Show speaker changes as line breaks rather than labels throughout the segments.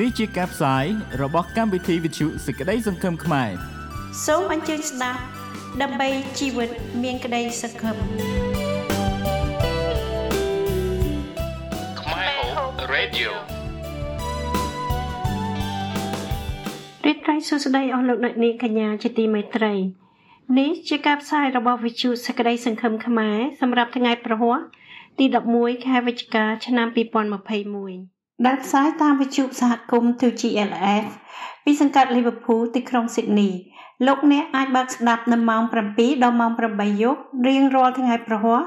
នេះជាការផ្សាយរបស់កម្មវិធីវិទ្យុសេចក្តីសង្ឃឹមខ្មែរ
សូមអញ្ជើញស្ដាប់ដើម្បីជីវិតមានក្តីសង្ឃឹម
ខ្មែរ Hope Radio
រីករាយសួស្តីអស់លោកអ្នកនាងកញ្ញាជាទីមេត្រីនេះជាការផ្សាយរបស់វិទ្យុសេចក្តីសង្ឃឹមខ្មែរសម្រាប់ថ្ងៃប្រហ័សទី11ខែវិច្ឆិកាឆ្នាំ2021 ដែលផ្សាយតាមវិទ្យុសហគមន៍ 2GLF ពីសង្កាត់ Liverpool ទីក្រុង Sydney លោកអ្នកអាចបើកស្ដាប់នៅម៉ោង7ដល់ម៉ោង8យប់រៀងរាល់ថ្ងៃប្រហ័ស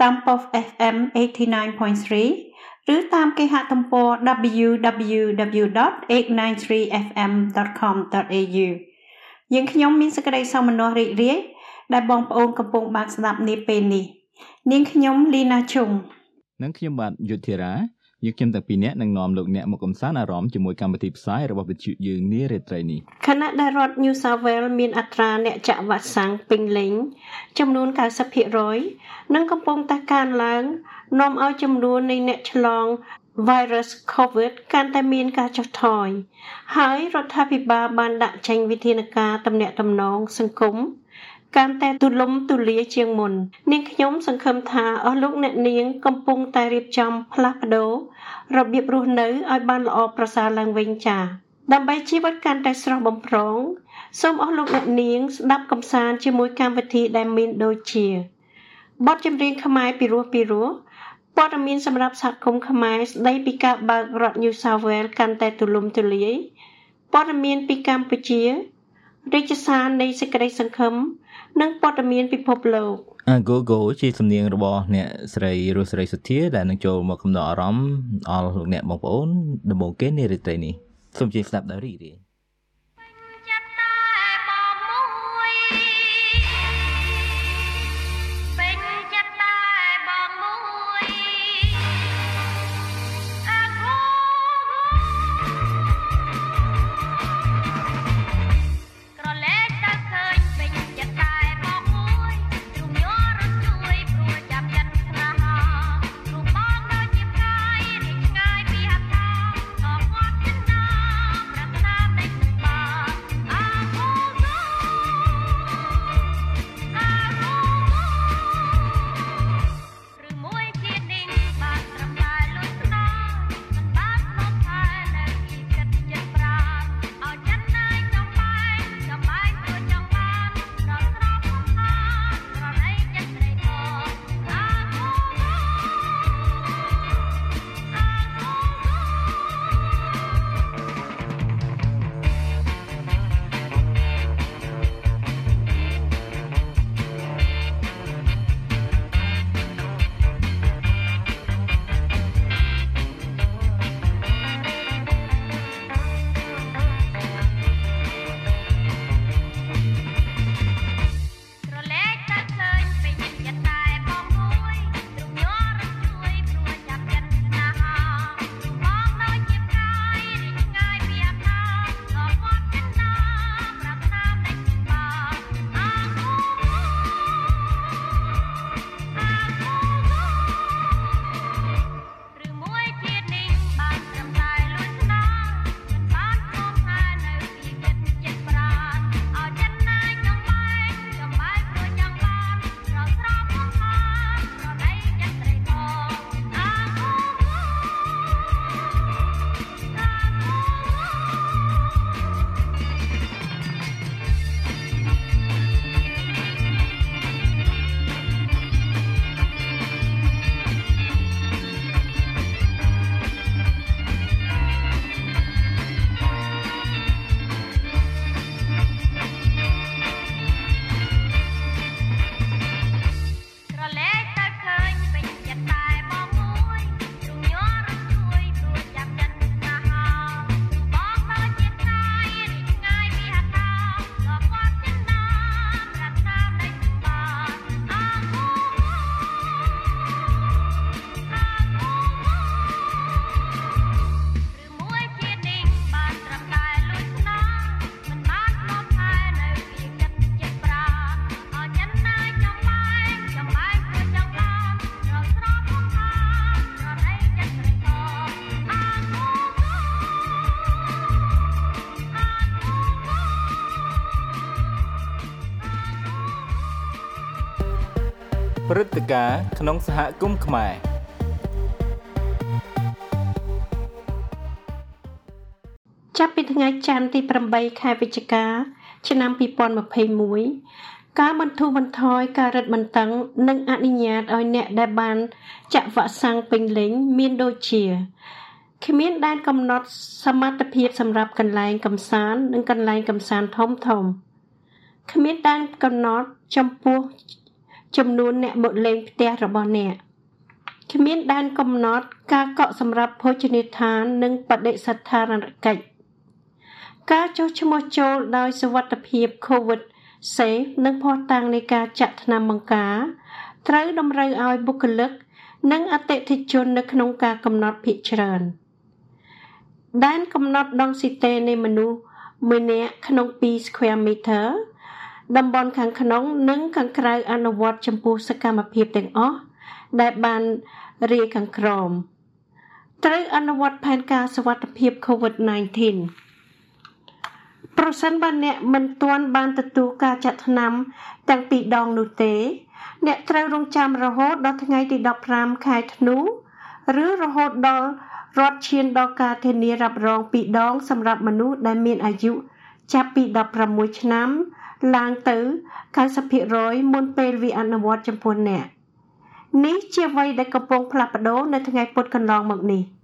តាម POF FM 89.3ឬតាមគេហទំព័រ www.893fm.com.au យើងខ្ញុំមានសេចក្តីសោមនស្សរីករាយដែលបងប្អូនកំពុងបើកស្ដាប់នាពេលនេះ នាងខ្ញុំលីណាជុង
និងខ្ញុំបាទយុធិរា យើងខ្ញុំទាំងពីរនាក់នឹងនាំលោកអ្នកមកកំសាន្តអារម្មណ៍ជាមួយកម្មវិធីផ្សាយរបស់វិទ្យុយើងនារាត្រីនេះ
ខណៈដែលរដ្ឋ New South Wales មានអត្រាអ្នកចាក់វ៉ាក់សាំងពេញលេញចំនួន90%និងកំពុងតែកើនឡើងនាំឲ្យចំនួននៃអ្នកឆ្លង virus COVID កាន់តែមានការចុះថយហើយរដ្ឋាភិបាលបានដាក់ចេញវិធានការទំនាក់ទំនងសង្គម កាន់តែទូលំទូលាយជាងមុន នាងខ្ញុំសង្ឃឹមថាអស់លោកអ្នកនាងកំពុងតែរៀបចំផ្លាស់ប្ដូររបៀបរស់នៅឲ្យបានល្អប្រសើរឡើងវិញចា៎ដើម្បីជីវិតកាន់តែស្រស់បំព្រងសូមអស់លោកអ្នកនាងស្ដាប់កំសាន្តជាមួយកម្មវិធីដែលមានដូចជាបទចម្រៀងខ្មែរពីរោះពីរោះព័ត៌មានសម្រាប់សហគមន៍ខ្មែរស្ដីពីការបើករដ្ឋ New South Wales កាន់តែទូលំទូលាយព័ត៌មានពីកម្ពុជារាជសារនៃសេចក្តីសង្ឃឹម និងព័ត៌មានពិភពលោក
អា Gogo ជាសំនៀងរបស់អ្នកស្រីរស់ស្រីសុធាដែលនឹងចូលមកកំដរអារម្មណ៍អស់លោកអ្នកបងប្អូនដំបូងគេនារីត្រីនេះសូមជិះស្ដាប់ដោយរីករាយ ព្រឹត្តិការណ៍ក្នុងសហគមន៍ខ្មែរ
ចាប់ពីថ្ងៃច័ន្ទទី8ខែវិច្ឆិកាឆ្នាំ2021ការបន្ធូរបន្ថយការរឹតបន្តឹងនិងអនុញ្ញាតឲ្យអ្នកដែលបានចាក់វ៉ាក់សាំងពេញលេញមានដូចជាគ្មានដែនកំណត់សមត្ថភាពសម្រាប់កន្លែងកំសាន្តនិងកន្លែងកំសាន្តធំធំគ្មានដែនកំណត់ចំពោះ ចំនួនអ្នកមកលេងផ្ទះរបស់អ្នកគ្មានដែនកំណត់ការកក់សម្រាប់ភោជនីយដ្ឋាននិងបដិសណ្ឋារកិច្ចការចុះឈ្មោះចូលដោយសវត្ថភាព COVID safe និងភស្តុតាងនៃការចាក់ថ្នាំបង្ការត្រូវតម្រូវឲ្យបុគ្គលិក និងអតិថិជននៅក្នុងការកំណត់ភាគច្រើនដែនកំណត់ដងស៊ីតេនៃមនុស្សម្នាក់ក្នុង2 square meter តំបន់ខាងក្នុងនិងខាងក្រៅអនុវត្តចំពោះសកម្មភាពទាំងអស់ដែលបានរាយខាងក្រោមត្រូវអនុវត្តផែនការសុវត្ថិភាព COVID-19 ប្រសិនបើអ្នកមិនទាន់បានទទួលការចាត់ថ្នាំទាំងពីរដងនោះទេ អ្នកត្រូវរងចាំរហូតដល់ថ្ងៃទី15ខែធ្នូឬរហូតដល់រដ្ឋឈានដល់ការធានារ៉ាប់រងពីរដងសម្រាប់មនុស្សដែលមានអាយុចាប់ពី16ឆ្នាំ ឡើងទៅ90%មុនពេលវាអនុវត្តចំពោះអ្នកនេះជាអ្វីដែលកំពុងផ្លាស់ប្ដូរនៅថ្ងៃពុធកន្លងមកនេះ
។ើ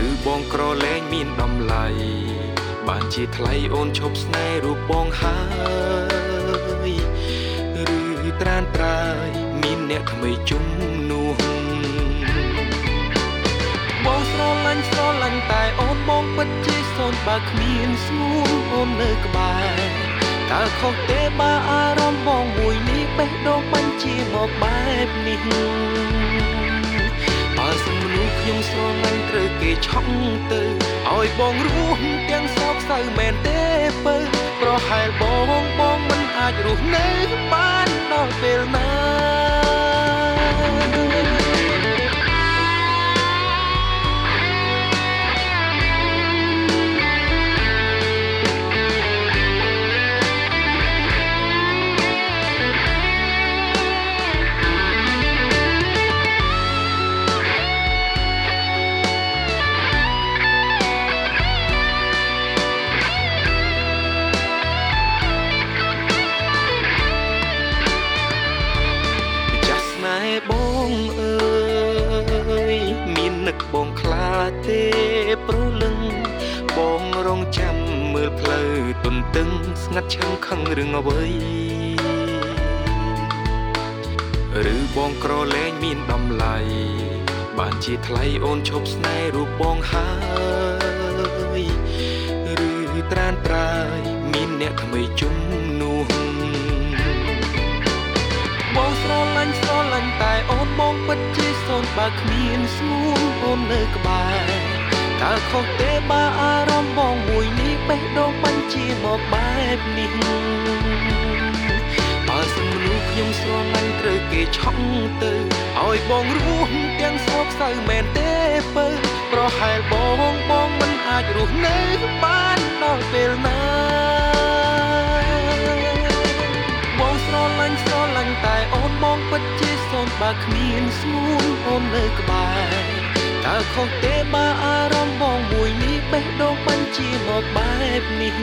ឬបងក្រលែងមានតម្លៃបានជាថ្លៃអូនឈប់ស្នេហ៍រូបបងហើយឬត្រានត្រាយមានអ្នកថ្មីជំនួសបងស្រឡាញ់ស្រឡាញ់តែអូនបងពិតជាសូនបើគ្មានស្មួនអូននៅក្បែរតើ
ខុសទេបើអារម្មណ៍បងមួយនេះបេះដូងបាញ់ជាមកបែបនេះ
សុំមនុស្សខ្ញុំស្រឡាញ់ត្រូវគេឆក់ទៅឲ្យ
បងរស់ទាំងសោកសៅមែន
ទេបើប្រហែលបងបងមិនអាចរ
ស់
នៅបានដល់ពេលណា ព្រលឹងបងរងចាំមើលផ្លូវទន្ទឹង
ស្ងាត់ឈឹងខឹ
ងរឿងអ្វីឬបងក្រលែងមានតម្លៃបានជាថ្លៃអូនឈប់ស្នេហ៍រូបបងហើយឬត្រានត្រាយមានអ្នកថ្មីជំនួសបងស្រឡា
ញ់ស្រឡាញ់តែ
អូនបងពិតជាសូនបើគ្មានស្មួនអូននៅក្បែ
រ
តើខុសទេបើអារម្មណ៍បងមួយនេះបេះដូងបញ្ជាមកបែបនេះបើសិនមនុស្សខ្ញុំស្រឡាញ់ត្រូ
វគេឆក់ទៅឲ្យបងរស់ទាំងស្ប
ស្ៅមែនទេបើប្រហែលបងបងមិនអាចរស់នៅបានដល់ពេលណាបងស្រឡាញ់ស្រឡាញ់តែអូនបងពិតជាសូនបើគ្មានស្មួនអូននៅ
ក្បែរ ខុសទេបើអារម្មណ៍បងមួយនេះ
បេះដូងបញ្ជាមកបែបនេះ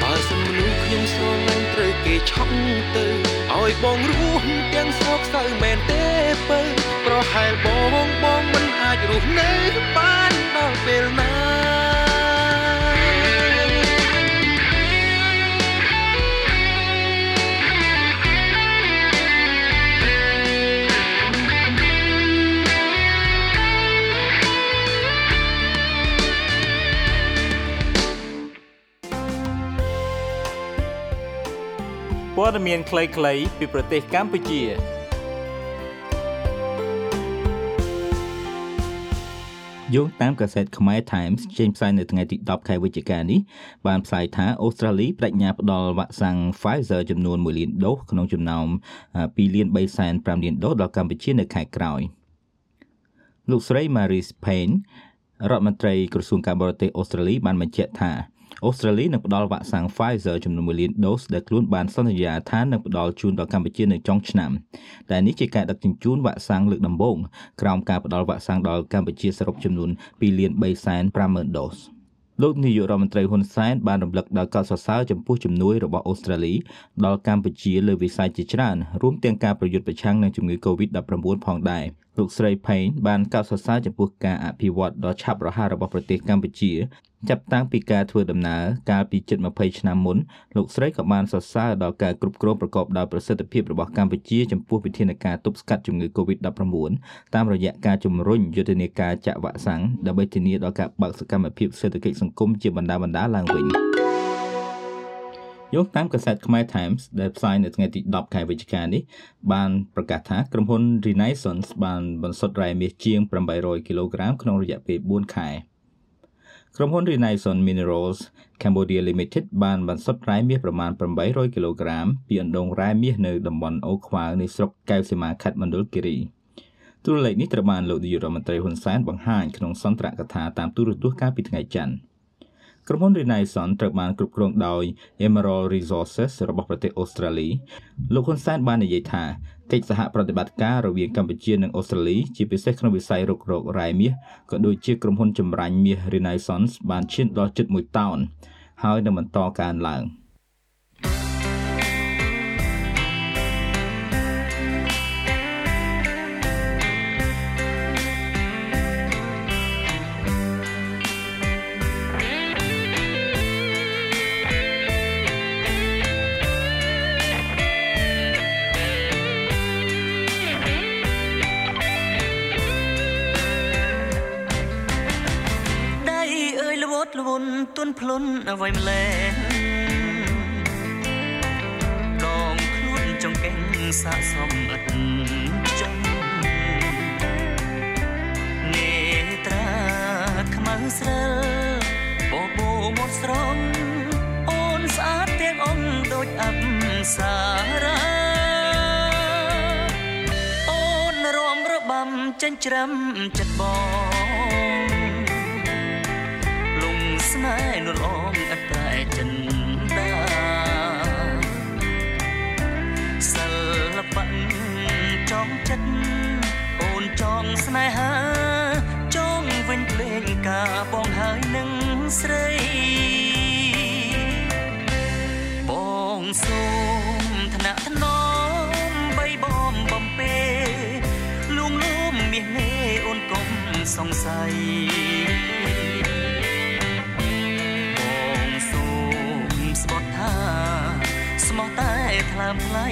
បើសំមនុស្សខ្ញុំស្រឡាញ់ត្រូវគេឆក់
ទៅ
ឲ្យបងរស់ទាំងសោកសៅមែនទេ
ពើប្រហែលបងបងមិនអាចរស់នៅបានដល់ពេលណា
ព័ត៌មានខ្លីៗពីប្រទេសកម្ពុជាយោងតាមកាសែតខ្មែរ Times ចេញផ្សាយនៅថ្ងៃទី10ខែវិច្ឆិកានេះបានផ្សាយថាអូស្ត្រាលីបដិញ្ញាផ្ដល់វ៉ាក់សាំង Pfizer ចំនួន1លានដូសក្នុងចំណោម2លាន3សែន5លានដូសដល់កម្ពុជានៅខែក្រោយលោកស្រី Marie Payne រដ្ឋមន្ត្រីក្រសួងការបរទេសអូស្ត្រាលីបានបញ្ជាក់ថា អូស្ត្រាលីនឹងផ្ដល់វ៉ាក់សាំង Pfizer ចំនួន1លានដូសដែលខ្លួនបានសន្យាថានឹងផ្ដល់ជូនដល់កម្ពុជានៅចុងឆ្នាំតែនេះជាការដឹកជញ្ជូនវ៉ាក់សាំងលើកដំបូងក្រោមការផ្ដល់វ៉ាក់សាំងដល់កម្ពុជាសរុបចំនួន2លាន3សែន50000ដូសលោកនាយករដ្ឋមន្ត្រីហ៊ុនសែនបានរំលឹកដល់កោតសរសើរចំពោះជំនួយរបស់អូស្ត្រាលីដល់កម្ពុជាលើវិស័យជាច្រើនរួមទាំងការប្រយុទ្ធប្រឆាំងនឹងជំងឺ Covid-19 ផងដែរ លោកស្រី Payne បានកោតសរសើរចំពោះការអភិវឌ្ឍដ៏ឆាប់រហ័សរបស់ប្រទេសកម្ពុជា ចាប់តាំងពីការធ្វើដំណើរកាលពីជិត20ឆ្នាំមុនលោកស្រីក៏បានសរសើរដល់ការគ្រប់គ្រងប្រកបដោយប្រសិទ្ធភាពរបស់កម្ពុជាចំពោះវិធានការទប់ស្កាត់ជំងឺ Covid-19 តាមរយៈការជំរុញយុទ្ធនាការចាក់វ៉ាក់សាំងដើម្បីធានាដល់ការបើកសកម្មភាពសេដ្ឋកិច្ចសង្គមជាបណ្ដាបណ្ដាឡើងវិញ យោងតាមកាសែតខ្មែរ Times ដែលផ្សាយនៅថ្ងៃទី10ខែវិច្ឆិកានេះបានប្រកាសថាក្រុមហ៊ុន Renaissance បានបន្សុទ្ធរ៉ែមាសជាង800គីឡូក្រាមក្នុងរយៈពេល4ខែ។ក្រុមហ៊ុន Renaissance Minerals Cambodia Limited បានបន្សុទ្ធរ៉ែមាសប្រមាណ800គីឡូក្រាមពីអណ្ដូងរ៉ែមាសនៅតំបន់អូខ្វាវនៃស្រុកកែវសីមាខេត្តមណ្ឌលគិរីទូរលេខនេះត្រូវបានលោកនាយករដ្ឋមន្ត្រីហ៊ុនសែនបង្ហាញក្នុងសន្ទរកថាតាមទូរទស្សន៍កាលពីថ្ងៃច័ន្ទ ក្រុមហ៊ុន Renaissance ត្រូវបានគ្រប់គ្រងដោយ Emerald Resources របស់ប្រទេសអូស្ត្រាលីលោកហ៊ុនសែនបាននិយាយថាកិច្ចសហប្រតិបត្តិការរវាងកម្ពុជានិងអូស្ត្រាលីជាពិសេសក្នុងវិស័យរុករករ៉ែមាសក៏ដូចជាក្រុមហ៊ុនចម្រាញ់មាស Renaissance បានឈានដល់ជិត1តោនហើយនឹងបន្តកើនឡើង។
លុនអ្វីម្លេះដងខ្លួនចង្កេងសាកសមឥតចង់នេត្រាខ្មៅស្រើបបោមកស្រងអូនស្អាតទាំងអងដូចអប្សារាអូនរំរបាំចិញ្ច្រាំចិត្តបង ស្នេហ៍នួនអងអត់តែចិនដាសិល្បៈចង់ចិត្តអូនចង់ស្នេហាចង់វិញភ្លេងការបងហើយនឹងស្រីបងសូមថ្នាក់ថ្នមបីបំបំពេលួងលោមមាសនេអូនកុំសង្ស័យ ថ្លើមថ្លៃ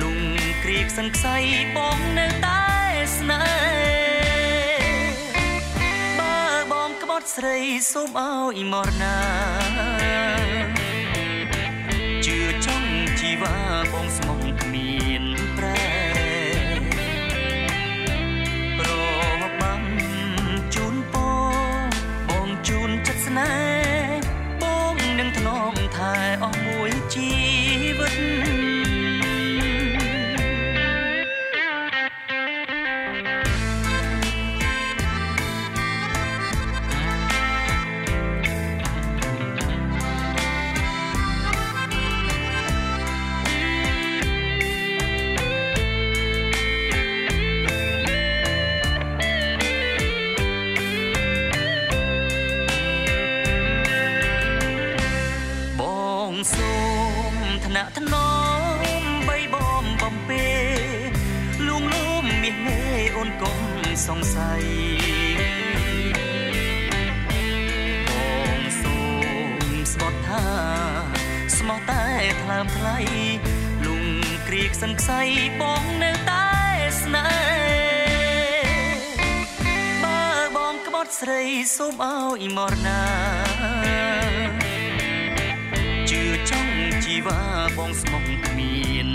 លុងគ្រីកសិនខ្សៃបងនៅតែស្នេហ៍បើបងក្បត់ស្រីសូមឲ្យមរណាជឿចង់ជីវ៉ាបងស្ម លើមថ្លៃលងគ្រៀកសឹងខ្សៃបងនៅតែស្នេហ៍បើបងក្បត់ស្រីសូមឲ្យមរណាជឿចង់ជីវ៉ាបងស្មោះគ្មាន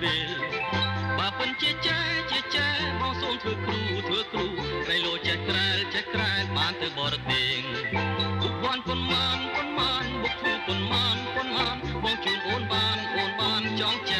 speak very well បើពិនជាចាជាចាបងសូមធ្វើគ្រូធ្វើគ្រូក្រៃលោចេះក្រែលចេះក្រែលបានទៅបរទេសពុកបានប៉ុន្មានប៉ុន្មានបុកធូប៉ុន្មានប៉ុន្មានបងជូនអូនបានអូនបានចង់ចាំ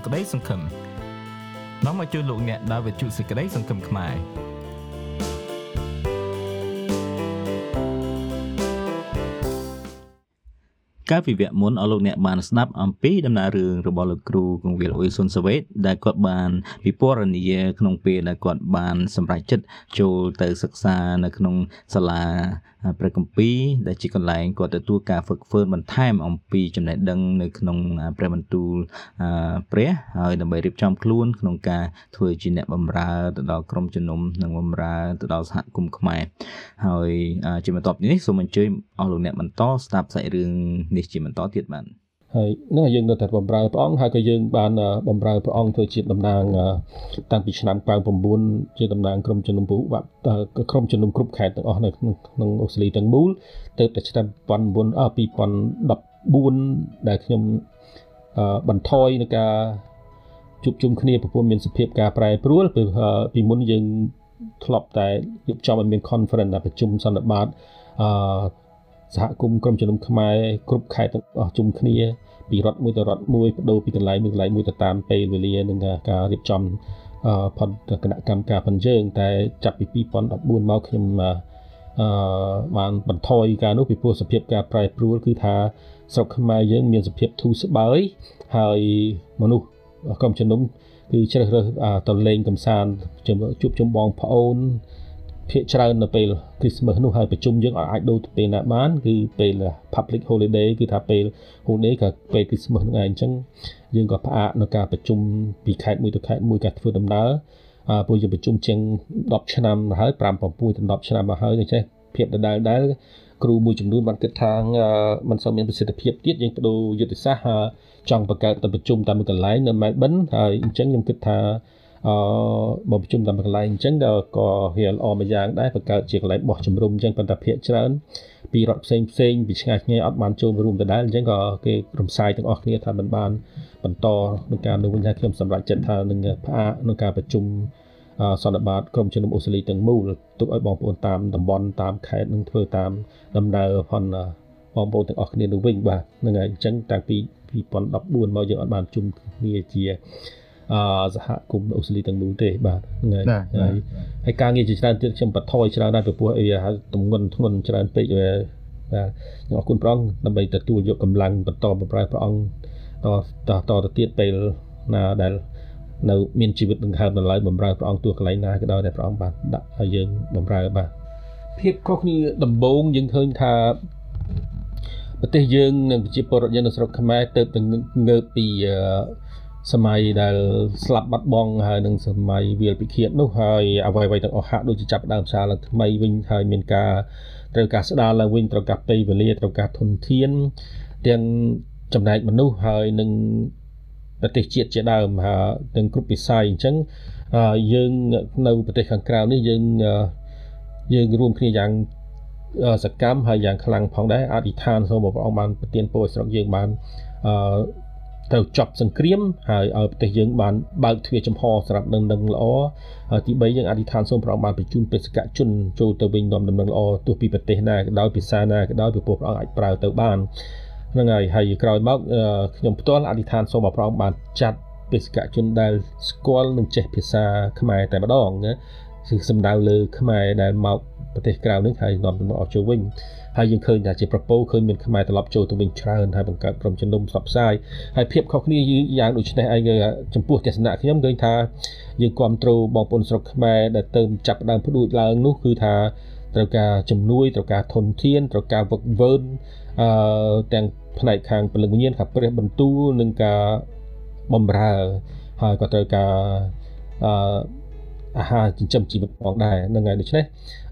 ក្នុងក្តីសង្ឃឹមនាំមកជួយលោកអ្នកដើរវិទ្យុសេចក្តីសង្ឃឹមខ្មែរកាលពីវគ្គមុនអស់លោកអ្នកបានស្ដាប់អំពីដំណើររឿងរបស់លោកគ្រូក ងវិលអ៊ុយសុនសាវេតដែលគាត់បានពិពណ៌នាក្នុងពេលដែលគាត់បានសម្រេចចិត្តចូលទៅសិក្សានៅក្នុងសាលាព្រះគម្ពីរដែលជាកន្លែងគាត់ទទួលការហ្វឹកហ្វឺនបន្ថែមអំពីចំណេះដឹងនៅក្នុងព្រះបន្ទូលព្រះហើយដើម្បីរៀបចំខ្លួនក្នុងការធ្វើជាអ្នកបម្រើទៅដល់ក្រុមជំនុំនិងបម្រើទៅដល់សហគមន៍ខ្មែរហើយជាបន្ទាប់នេះសូមអញ្ជើញអស់លោកអ្នកបន្តស្ដាប់សាច់រឿងនេះជាបន្តទៀតបាទ
ហើយនឹងយើងនៅតែបម្រើព្រះអង្គហើយក៏យើងបានបម្រើព្រះអង្គធ្វើជាតំណាងតាំងពីឆ្នាំ99ជាតំណាងក្រុមជំនុំពូបាក់ក្រុមជំនុំគ្រប់ខេត្តទាំងអស់នៅក្នុងក្នុងអូស្ត្រាលីទាំងមូលទៅតែឆ្នាំ2009អ2014ដែលខ្ញុំបន្ថយនៅការជួបជុំគ្នាប្រពន្ធមានសភាពការប្រែប្រួលពីពីមុនយើងធ្លាប់តែរៀបចំឲ្យមាន conference ប្រជុំសន្និបាតអឺ សហគមន៍ក្រុមជំនុំខ្មែរគ្រប់ខេត្តទាំងអស់ជុំគ្នាពីរដ្ឋមួយទៅរដ្ឋមួយបដូរពីកន្លែងមួយកន្លែងមួយទៅតាមពេលវេលានិងការរៀបចំអឺផុតគណៈកម្មការផងយើង តែចាប់ពី2014មកខ្ញុំអឺបានបន្ថយការនោះពីព្រោះសភាពការប្រែប្រួលគឺថាស្រុកខ្មែរយើង មានសភាពធូរស្បើយហើយមនុស្សក្រុមជំនុំគឺជ្រើសរើសទៅលេងកំសាន្តជួបជុំបងប្អូន ភាកច្រើននៅពេល Christmas នោះហើយប្រជុំយើងអាចដូរទៅពេលណាបានគឺពេល public holiday គឺថាពេល holiday ក៏ពេល Christmas ហ្នឹងឯងអញ្ចឹងយើងក៏ផ្អាកនៅការប្រជុំពីខេត្តមួយទៅខេត្តមួយការធ្វើដំណើរអឺពួកយើងប្រជុំជាង10ឆ្នាំហើយ5 6ទៅ10ឆ្នាំមកហើយអញ្ចឹងភាពដដែលដែលគ្រូមួយចំនួនបានគិតថាมันសូវមានប្រសិទ្ធភាពទៀតយើងបដូរយុទ្ធសាស្ត្រចង់បង្កើតទៅប្រជុំតាមមួយកន្លែងនៅ Melbourne ហើយអញ្ចឹងខ្ញុំគិតថា អឺបើប្រជុំតាមកន្លែងអញ្ចឹងក៏វាល្អមួយយ៉ាងដែរបង្កើតជាកន្លែងបោះជំរុំអញ្ចឹងប៉ុន្តែភាកច្រើនពីរដ្ឋផ្សេងផ្សេងពីឆ្ងាយឆ្ងាយអត់បានចូលរួមដដែលអញ្ចឹងក៏គេរំសាយទាំងអស់គ្នាថាមិនបានបន្តនឹងការនឹងវិញថាខ្ញុំសម្រេចចិត្តថានឹងផ្អាកនឹងការប្រជុំសន្និបាតក្រុមជំនុំអូស្ត្រាលីទាំងមូលទុកឲ្យបងប្អូនតាមតំបន់តាមខេត្តនឹងធ្វើតាមដំណើរផងបងប្អូនទាំងអស់គ្នានឹងវិញបាទហ្នឹងហើយអញ្ចឹងតាំងពី2014មកយើងអត់បានជុំគ្នាជាអ សហគមន៍អូស្ត្រាលីទាំងមូលទេបាទហ្នឹងហើយហើយការងារជាច្រើនទៀតខ្ញុំបថយច្រើនដែរពីព្រោះអីហៅទំងន់ធ្ងន់ច្រើនពេកបាទខ្ញុំអរគុណព្រះអង្គដើម្បីទទួលយកកម្លាំងបន្តបម្រើព្រះអង្គតតទៅទៀតពេលណាដែលនៅមានជីវិតដង្ហើមនៅឡើយបម្រើព្រះអង្គទោះកន្លែងណាក៏ដោយតែព្រះអង្គបានដាក់ឲ្យយើងបម្រើបាទភាពខុសគ្នាដំបូងយើងឃើញថាប្រទេសយើងនិងប្រជាពលរដ្ឋយើងនៅស្រុកខ្មែរទៅទៅងើបពី សម័យដែលស្លាប់បាត់បង់ហើយនឹងសម័យវាលពិឃាតនោះហើយអ្វីៗទាំងអស់ហាក់ដូចជាចាប់ដើមសារឡើងថ្មីវិញហើយមានការត្រូវការស្ដារឡើងវិញត្រូវការពេលវេលាត្រូវការធនធានទាំងចំណែកមនុស្សហើយនឹងប្រទេសជាតិជាដើមហើយទាំងគ្រប់វិស័យអញ្ចឹងយើងនៅប្រទេសខាងក្រៅនេះយើងយើងរួមគ្នាយ៉ាងសកម្មហើយយ៉ាងខ្លាំងផងដែរអធិដ្ឋានសូមព្រះអង្គបានប្រទានពរឲ្យស្រុកយើងបានអឺ ត្រូវចប់សង្គ្រាមហើយឲ្យប្រទេសយើងបានបើកទ្វារចំហសម្រាប់នឹងនឹងល្អហើយទី3យើងអធិដ្ឋានសូមព្រះអង្គបានបញ្ជូនបេសកជនចូលទៅវិញនាំដំណឹងល្អទោះពីប្រទេសណាក៏ដោយភាសាណាក៏ដោយពីព្រះអង្គអាចប្រើទៅបានហ្នឹងហើយហើយក្រោយមកខ្ញុំផ្ទាល់អធិដ្ឋានសូមឲ្យព្រះអង្គបានចាត់បេសកជនដែលស្គាល់និងចេះភាសាខ្មែរតែម្ដងណាគឺសំដៅលើខ្មែរដែលមកប្រទេសក្រៅនេះហើយនាំទៅមកអស់ចូលវិញ ហើយយើងឃើញថាជាប្រពោឃើញមានខ្មែរត្រឡប់ចូលទៅវិញច្រើនហើយបង្កើតក្រុមជំនុំផ្សព្វផ្សាយហើយភាពខុសគ្នាយ៉ាងដូចនេះឯងចំពោះទស្សនៈខ្ញុំឃើញថាយើងគ្រប់គ្រងបងប្អូនស្រុកខ្មែរដែលទៅចាប់ដើមផ្ដួចឡើងនោះគឺថាត្រូវការជំនួយត្រូវការធនធានត្រូវការវឹកវើអឺទាំងផ្នែកខាងពលិវិញ្ញាណខាងព្រះបន្ទូលនិងការបំរើហើយក៏ត្រូវការអឺ អាហារចិញ្ចឹមជីវិតផងដែរហ្នឹងហើយដូច្នេះ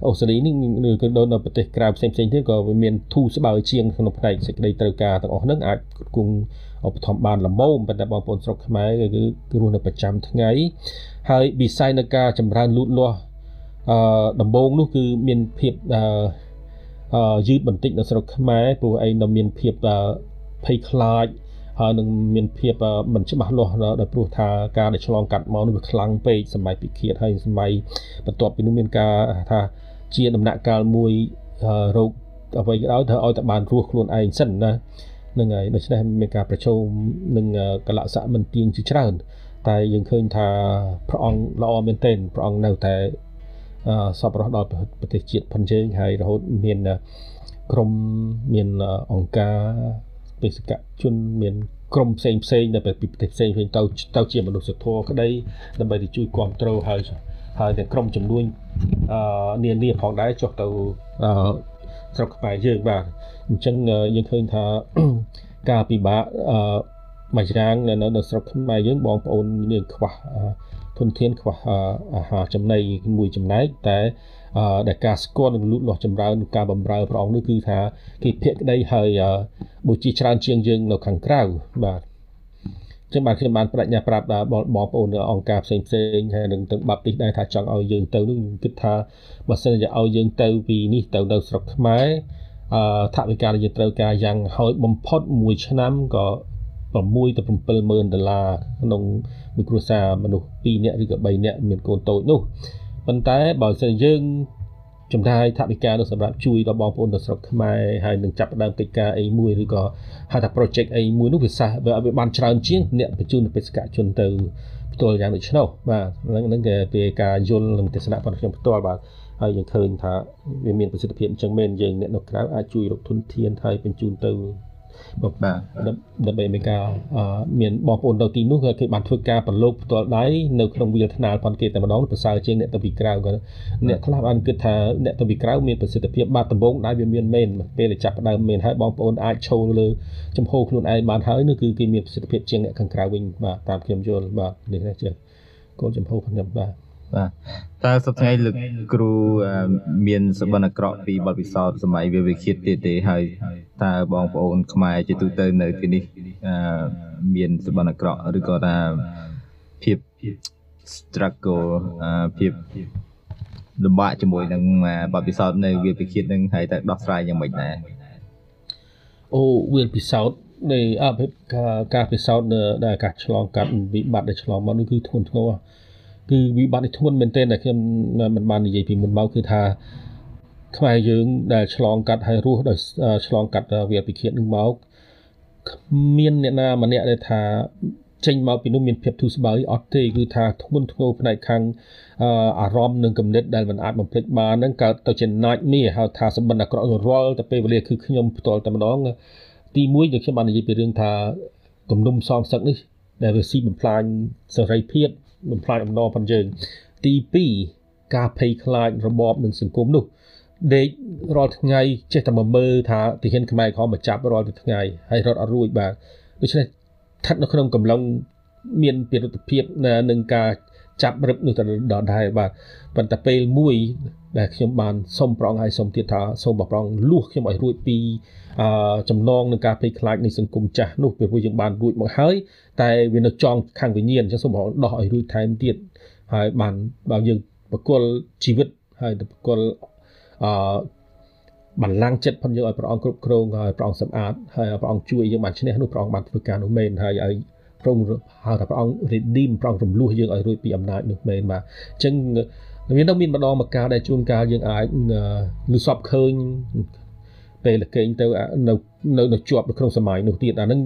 អូស្ត្រាលីនេះគឺដូចនៅប្រទេសក្រៅផ្សេងផ្សេងទៀតក៏មានធូរស្បើយជាងក្នុងផ្នែកសេចក្តីត្រូវការទាំងអស់ហ្នឹងអាចគង់ឧបត្ថម្ភបានល្មមប៉ុន្តែបងប្អូនស្រុកខ្មែរគឺគឺរស់នៅប្រចាំថ្ងៃហើយវិស័យនៃការចម្រើនលូតលាស់អឺដំបូងនោះគឺមានភាពអឺយឺតបន្តិចនៅស្រុកខ្មែរព្រោះឯងនៅមានភាពភ័យខ្លាច ហើយនឹងមានភាពមិនច្បាស់លាស់ដោយព្រោះថាការដែលឆ្លងកាត់មកនេះវាខ្លាំងពេកសម័យពិឃាតហើយសម័យបន្ទាប់ពីនោះមានការថាជាដំណាក់កាលមួយរោគអ្វីក៏ដោយត្រូវឲ្យតែបានរស់ខ្លួនឯងសិនណានឹងហើយដូច្នេះមានការប្រជុំនឹងកលៈសៈមិនទៀងជាច្រើន តែយើងឃើញថាព្រះអង្គល្អមែនទែនព្រះអង្គនៅតែសពរស់ដល់ប្រទេសជាតិផងយើងហើយរហូតមានក្រមមានអង្គការ បេសកជនមានក្រុមផ្សេងផ្សេងដែលពីប្រទេសផ្សេងផ្សេងទៅទៅជាមនុស្សធម៌ក្តីដើម្បីទៅជួយគ្រប់គ្រងហើយហើយទាំងក្រុមចំនួនអឺនានាផងដែរចុះទៅអឺស្រុកខ្មែរយើងបាទអញ្ចឹងយើងឃើញថាការពិបាកអឺមួយយ៉ាងនៅនៅស្រុកខ្មែរយើងបងប្អូនមានខ្វះធនធានខ្វះអាហារចំណីមួយចំណែកតែ ដែលការស្គាល់និងលូតលាស់ចម្រើនការបំរើព្រះអង្គនេះគឺថាគេភាកក្តីហើយបូជាច្រើនជាងយើងនៅខាងក្រៅបាទចឹងបាទខ្ញុំបានបដិញ្ញាប្រាប់ដល់បងប្អូននៅអង្គការផ្សេងផ្សេងហើយនឹងទាំងបាប់ទីដែរថាចង់ឲ្យយើងទៅនោះគិតថាបើសិនជាឲ្យយើងទៅពីនេះទៅនៅស្រុកខ្មែរអឺថវិកាដែលយើងត្រូវការយ៉ាងហោចបំផុតមួយឆ្នាំក៏6ទៅ70000ដុល្លារក្នុងមួយគ្រួសារមនុស្ស2នាក់ឬក៏3នាក់មានកូនតូចនោះ ប៉ុន្តែបើសិនយើងចំណាយថវិកានោះសម្រាប់ជួយដល់បងប្អូននៅស្រុកខ្មែរហើយនឹងចាប់ផ្ដើមកិច្ចការអីមួយឬក៏ហៅថា project អីមួយនោះវាសះវាបានច្រើនជាងអ្នកបញ្ជូនបេសកជនទៅផ្ទាល់យ៉ាងដូចនោះបាទហ្នឹងហ្នឹងគេពីការយល់និងទស្សនៈរបស់ខ្ញុំផ្ទាល់បាទហើយយើងឃើញថាវាមានប្រសិទ្ធភាពអញ្ចឹងមែនយើងអ្នកនៅក្រៅអាចជួយរកធនធានហើយបញ្ជូនទៅ បាទដើម្បីមានការមានបងប្អូននៅទីនោះគេបានធ្វើការប្រឡូកផ្ទាល់ដៃនៅក្នុងវាលថ្នាលប៉ុនគេតែម្ដងប្រសើរជាងអ្នកទៅពីក្រៅក៏អ្នកខ្លះបានគិតថាអ្នកទៅពីក្រៅមានប្រសិទ្ធភាពបាទដំបូងដែរវាមានមែនពេលចាប់ផ្ដើមមែនហើយបងប្អូនអាចឈរលើចំហខ្លួនឯងបានហើយនោះគឺគេមានប្រសិទ្ធភាពជាងអ្នកខាងក្រៅវិញបាទតាមខ្ញុំយល់បាទនេះជាគោលចំហខ្ញុំបាទ
បាទតើសប្តាហ៍លោកគ្រូមានសបនអក្រក់ពីបទពិសោធន៍សម័យវាវិឃាតទៀតទេហើយតើបងប្អូនខ្មែរជាទូទៅនៅទីនេះមានសបនអក្រក់ឬក៏ថាភាព struggle ភាពលំបាកជាមួយនឹងបទពិសោធន៍នៅវាវិឃាតនឹងហើយតើដោះស្រាយយ៉ាងម៉េចដែរ
អូវាពិសោធន៍នៃអភិការការពិសោធន៍ដែលការឆ្លងកាត់វិបត្តិដែលឆ្លងមកនោះគឺធ្ងន់ធ្ងរ គឺវិបត្តិនេះធ្ងន់មែនទែនដែលខ្ញុំមិនបាននិយាយពីមុនមកគឺថាខ្មែរយើងដែលឆ្លងកាត់ហើយរស់ដោយឆ្លងកាត់វាពិឃាតនឹងមកមានអ្នកណាម្នាក់ដែលថាចេញមកពីនោះមានភាពធូរស្បើយអត់ទេគឺថាធ្ងន់ធ្ងរផ្នែកខាងអារម្មណ៍និងគំនិតដែលមិនអាចបំភ្លេចបានហ្នឹងកើតទៅជាណាច់មីហៅថាសម្បត្តិអាក្រក់រាល់តែពេលវេលាគឺខ្ញុំផ្ទាល់តែម្ដងទី1ដែលខ្ញុំបាននិយាយពីរឿងថាគំនុំសងសឹកនេះដែលវាស៊ីបំផ្លាញសេរីភាព បំផ្លាញអំណរផងយើងទី2ការភ័យខ្លាចរបបនិងសង្គមនោះដេករាល់ថ្ងៃចេះតែមកមើលថាទាហានខ្មែរក្រមកចាប់រាល់ថ្ងៃហើយរត់អត់រួចបាទដូច្នេះស្ថិតនៅក្នុងកំឡុងមានពិរុទ្ធភាពនឹងការចាប់រឹបនោះទៅដល់ដែរបាទប៉ុន្តែពេលមួយ ដែលខ្ញុំបានសុំប្រងហើយសុំទៀតថាសូមបប្រងលួសខ្ញុំឲ្យរួចពីអឺចំណងនឹងការភ័យខ្លាចនៃសង្គមចាស់នោះពេលពួកយើងបានរួចមកហើយតែវានៅចងខាងវិញ្ញាណអញ្ចឹងសូមប្រងដោះឲ្យរួចថែមទៀតហើយបានបើយើងបកលជីវិតហើយទៅបកលអឺបន្លាំងចិត្តផងយើងឲ្យព្រះអង្គគ្រប់គ្រងហើយព្រះអង្គសម្អាតហើយព្រះអង្គជួយយើងបានឈ្នះនោះព្រះអង្គបានធ្វើការនោះមែនហើយឲ្យព្រះអង្គហៅថាព្រះអង្គ redeem ព្រះអង្គរំលោះយើងឲ្យរួចពីអំណាចនោះមែនបាទអញ្ចឹង មាននៅមានម្ដងមកកាលដែលជួនកាលយើងអាចលឺសពឃើញពេលលកេងទៅនៅនៅនៅជាប់នៅក្នុងសម័យនោះទៀតអាហ្នឹង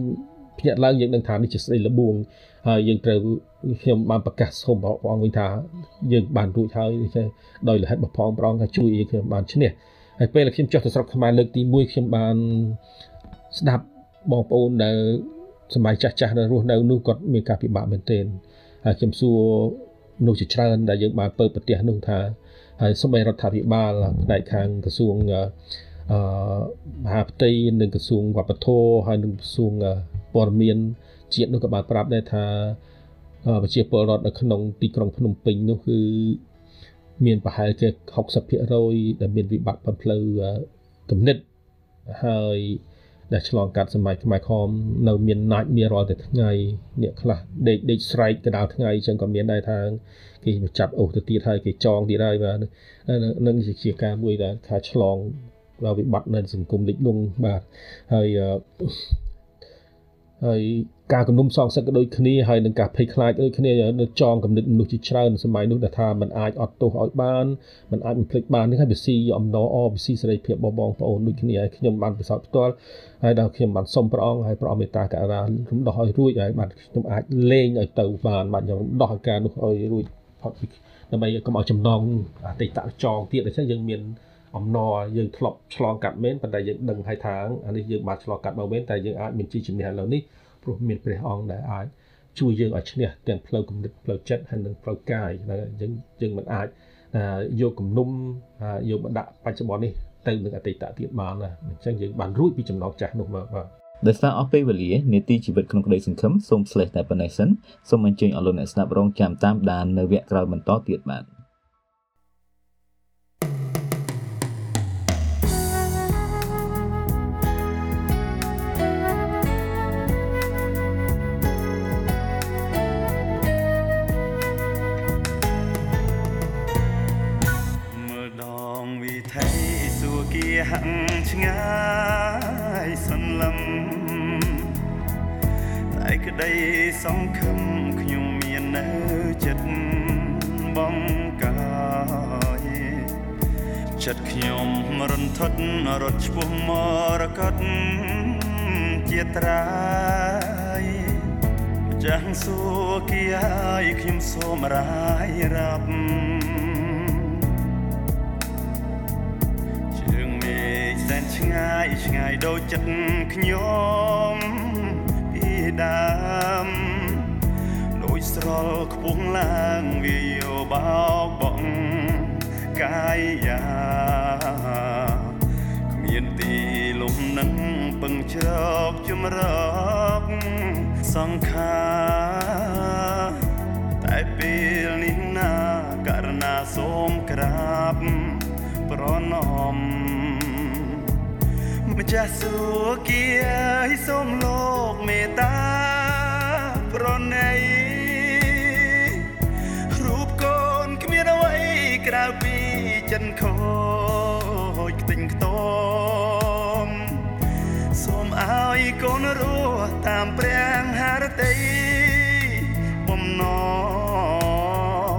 ភ្ញាក់ឡើងយើងនឹងថានេះជាស្ដីលបួងហើយយើងត្រូវខ្ញុំបានប្រកាសសូមព្រះអង្គវិញថាយើងបានរួចហើយដោយលិខិតបផងព្រះអង្គថាជួយយើងខ្ញុំបានឈ្នះហើយពេលខ្ញុំចុះទៅស្រុកខ្មែរលើកទី1ខ្ញុំបានស្ដាប់បងប្អូនដែលសម័យចាស់ចាស់ដែលរស់នៅនោះគាត់មានការពិបាកមែនទែនហើយខ្ញុំសួរ មនុស្សជាច្រើនដែលយើងបានពើប្រទេសនោះថាហើយសូម្បីរដ្ឋាភិបាលផ្នែកខាងក្រសួងអឺមហាផ្ទៃនិងក្រសួងវប្បធម៌ហើយនិងក្រសួងព័ត៌មានជាតិនោះក៏បានប្រាប់ដែរថាប្រជាពលរដ្ឋនៅក្នុងទីក្រុងភ្នំពេញនោះគឺមានប្រហែលជា60%ដែលមានវិបត្តិផ្លូវគំនិតហើយ ដែលឆ្លងកាត់សម័យខ្មែរខំនៅមានណាច់មានរាល់តែថ្ងៃអ្នកខ្លះដេកដេកស្រែកកណ្ដាលថ្ងៃអញ្ចឹងក៏មានដែរថាគេចាប់អូសទៅទៀតហើយគេចងទៀតហើយបាទនឹងជាការមួយដែលថាឆ្លងវិបត្តិនៅសង្គមលិចលង់បាទហើយ ហើយការគំនុំសងសឹកក៏ដូចគ្នាហើយនឹងការភ័យខ្លាចដូចគ្នានៅចងកំណត់មនុស្សជាច្រើនសម័យនោះដែលថាมันអាចអត់ទោសឲ្យបានมันអាចបំភ្លេចបាននេះហើយវាស៊ីអំណរអវាស៊ីសេរីភាពរបស់បងប្អូនដូចគ្នាហើយខ្ញុំបានប្រសពផ្ទាល់ហើយដល់ខ្ញុំបានសុំព្រះអង្គហើយព្រះអង្គមេត្តាករុណារំដោះឲ្យរួចហើយបាទខ្ញុំអាចលេងឲ្យទៅបានបាទខ្ញុំរំដោះឲ្យការនោះឲ្យរួចផុតពីដើម្បីកុំឲ្យចំណងអតីតចងទៀតដូច្នេះយើងមាន អំណរយើងធ្លាប់ឆ្លងកាត់មែនប៉ុន្តែយើងដឹងហើយថាអានេះយើងបានឆ្លងកាត់មកមែនតែយើងអាចមានជីជំនះឥឡូវនេះព្រោះមានព្រះអង្គដែលអាចជួយយើងឲ្យឈ្នះទាំងផ្លូវគំនិតផ្លូវចិត្តហើយនិងផ្លូវកាយយើងយើងមិនអាចយកគំនុំយកមកដាក់បច្ចុប្បន្ននេះទៅនឹងអតីតទៀតបានណាអញ្ចឹងយើងបានរួចពីចំណោទចាស់នោះមកបាទ
ដោយសារអស់ពេលវេលានេតិជីវិតក្នុងក្តីសង្ឃឹមសូម slash តែប៉ុណ្ណេះសិនសូមអញ្ជើញអស់លោកអ្នកស្ដាប់រងចាំតាមដាននៅវគ្គក្រោយបន្តទៀតបាទ ហាក់
ឆ្ងាយសន្លឹមតែក្តីសង្ឃឹមខ្ញុំមាននៅចិត្តបងកាយចិត្តខ្ញុំរន្ធត់រត់ឆ្ពោះមរកតជាត្រាយចាំងសួរគីហើយខ្ញុំសូមរាយរាប់ ឆ្ងាយឆ្ងាយដូចចិត្តខ្ញុំពីដើមដូចស្រលខ្ពស់ឡើងវាយោបោបងកាយយ៉ាគ្មានទីលំនឹងពឹងជ្រកចម្រកសង្ខារតែពេលនេះណាករណាសូមក្រាបប្រណម្យ ម្ចាស់សួគ៌ឲ្យសូមលោកមេត្តាប្រណីរូបកូនគ្មានអ្វីក្រៅពីចិនខូចខ្ទេញខ្ទមសូមឲ្យកូនរស់តាមព្រះハរតីបំណង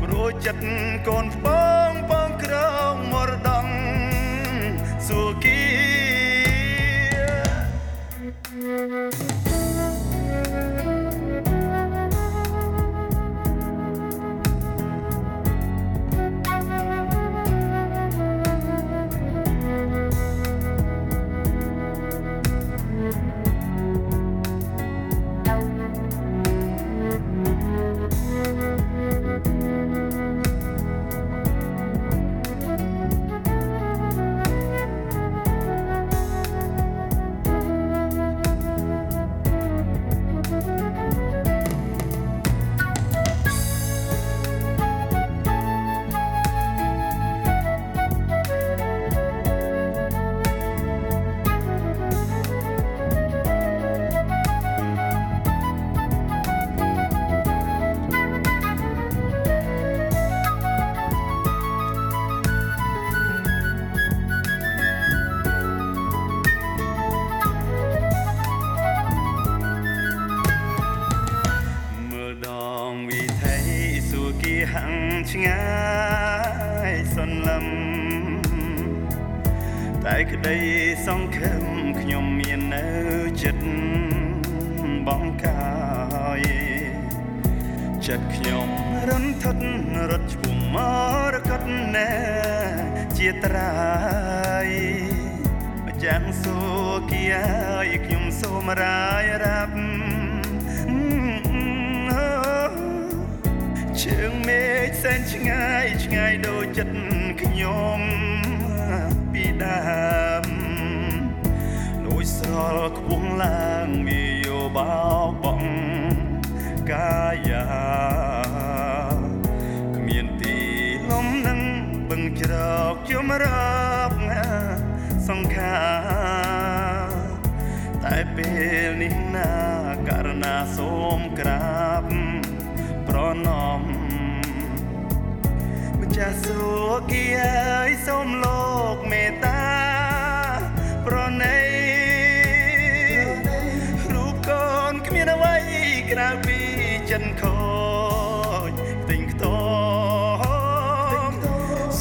ព្រោះចិត្តកូនបង Música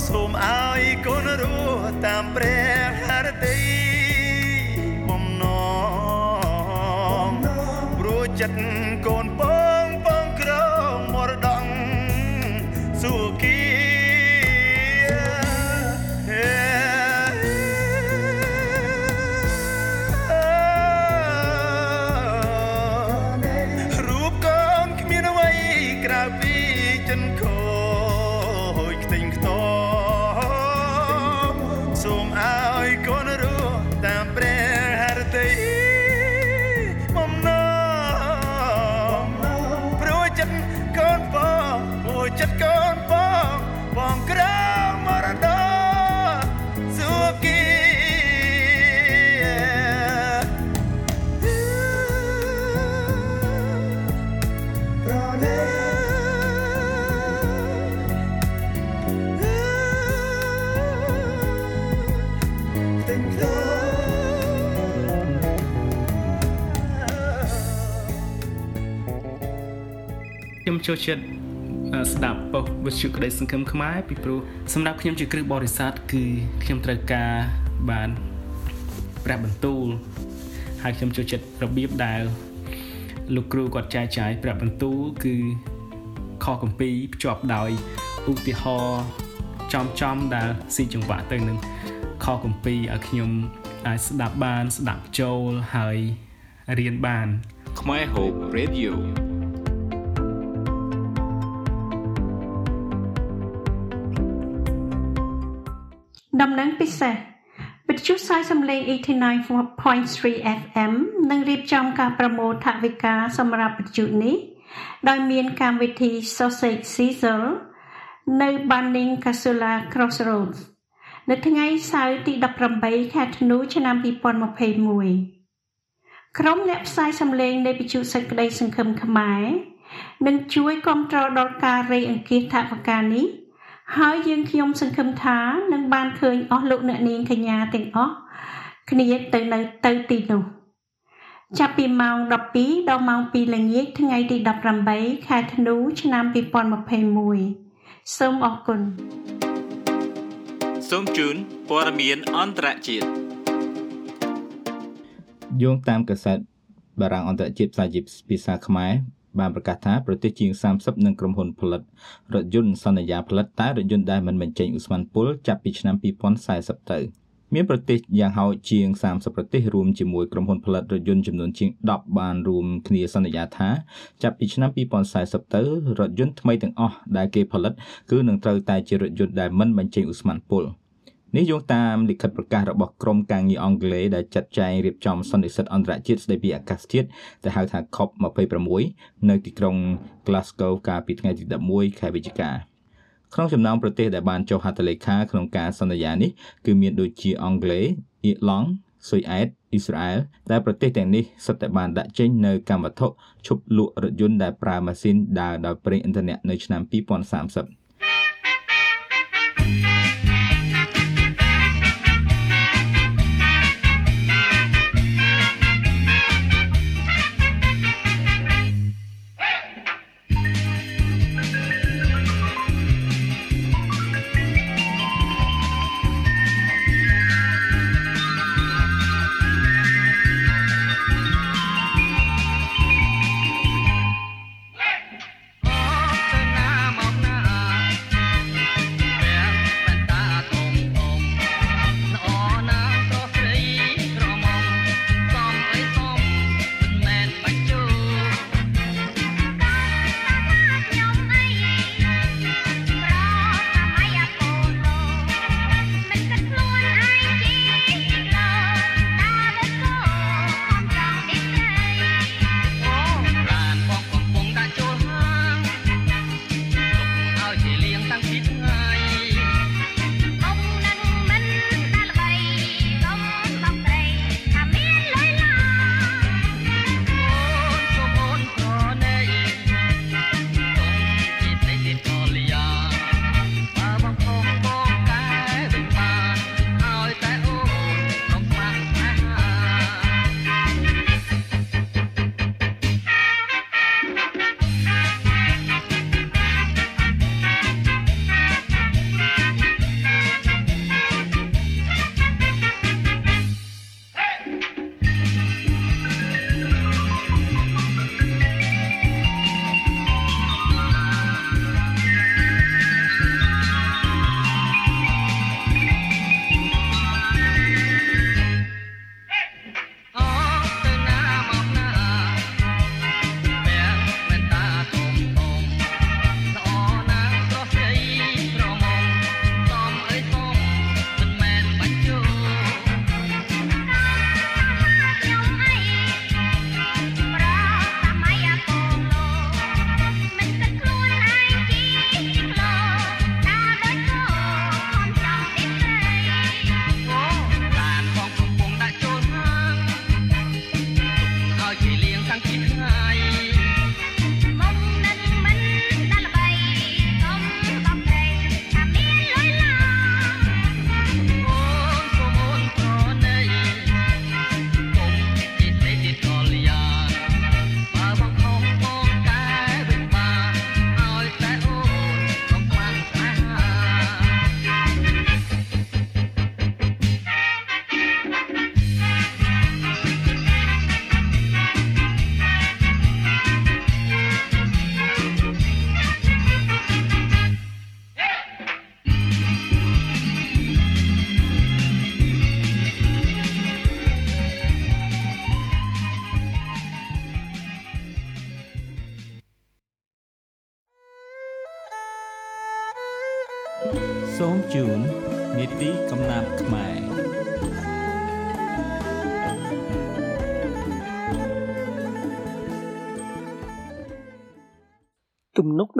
សូមឲ្យកូនរស់តាមព្រះហឫទ័យបំណងព្រោះចិត្ត ចូ
លចិត្តស្ដាប់ប៉ុស្តិ៍វិទ្យុក្តីសង្ឃឹមខ្មែរពីព្រោះសម្រាប់ខ្ញុំជាគ្រឹះបរិស័ទគឺខ្ញុំត្រូវការបានព្រះបន្ទូលហើយខ្ញុំចូលចិត្តរបៀបដែលលោកគ្រូគាត់ចែកចាយព្រះបន្ទូលគឺខកំពីភ្ជាប់ដោយឧទាហរណ៍ចំចំដែលស៊ីចង្វាក់ទៅនឹងខកំពីឲ្យខ្ញុំអាចស្ដាប់បាន ស្ដាប់ចូលហើយរៀនបាន
ខ្មែរ Hope Radio
ដំណឹងពិសេសវិទ្យុផ្សាយសំឡេង89.3 FM នឹងរៀបចំការប្រមូលថវិកាសម្រាប់វិទ្យុនេះ ដោយមានកម្មវិធី Sausage Sizzle នៅ Banning Casula Crossroads នៅថ្ងៃសៅរ៍ទី18ខែធ្នូឆ្នាំ2021ក្រុមអ្នកផ្សាយសម្លេងនៃវិទ្យុសេចក្តីសង្ឃឹមខ្មែរនឹងជួយគ្រប់គ្រងដល់ការរៃអង្គាសថវិកានេះ ហើយយើងខ្ញុំសង្ឃឹមថានឹងបានឃើញអស់លោកអ្នកនាងកញ្ញាទាំងអស់គ្នាទៅនៅទៅទីនោះចាប់ពីម៉ោង12ដល់ម៉ោង2ល្ងាចថ្ងៃទី18ខែធ្នូឆ្នាំ2021សូមអរគុណ
សូមជូនព័ត៌មានអន្តរជាតិយោងតាមកាសែតបារាំងអន្តរជាតិផ្សាយជាភាសាខ្មែរ បានប្រកាសថាប្រទេសជាង30និងក្រុមហ៊ុនផលិតរថយន្តសន្យាផលិតតែរថយន្តដែលមិនបញ្ចេញឧស្ម័នពុលចាប់ពីឆ្នាំ2040ទៅមានប្រទេសយ៉ាងហោចជាង30ប្រទេសរួមជាមួយក្រុមហ៊ុនផលិតរថយន្តចំនួនជាង10បានរួមគ្នាសន្យាថាចាប់ពីឆ្នាំ2040ទៅរថយន្តថ្មីទាំងអស់ដែលគេផលិតគឺនឹងត្រូវតែជារថយន្តដែលមិនបញ្ចេញឧស្ម័នពុល។ នេះយោងតាមលិខិតប្រកាសរបស់ក្រមការងារអង់គ្លេសដែលចាត់ចែងរៀបចំសន្និសីទអន្តរជាតិស្តីពីអាកាសធាតុដែលហៅថា COP26 នៅទីក្រុង Glasgow កាលពីថ្ងៃទី11ខែវិច្ឆិកាក្នុងចំណោមប្រទេសដែលបានចុះហត្ថលេខាក្នុងការសន្យានេះគឺមានដូចជាអង់គ្លេសអ៊ីឡង់ស៊ុយអែតអ៊ីស្រាអែលដែលប្រទេសទាំងនេះសុទ្ធតែបានដាក់ចេញនៅកម្មវត្ថុឈប់លក់រថយន្តដែលប្រើម៉ាស៊ីនដើរដោយប្រេងឥន្ធនៈនៅឆ្នាំ2030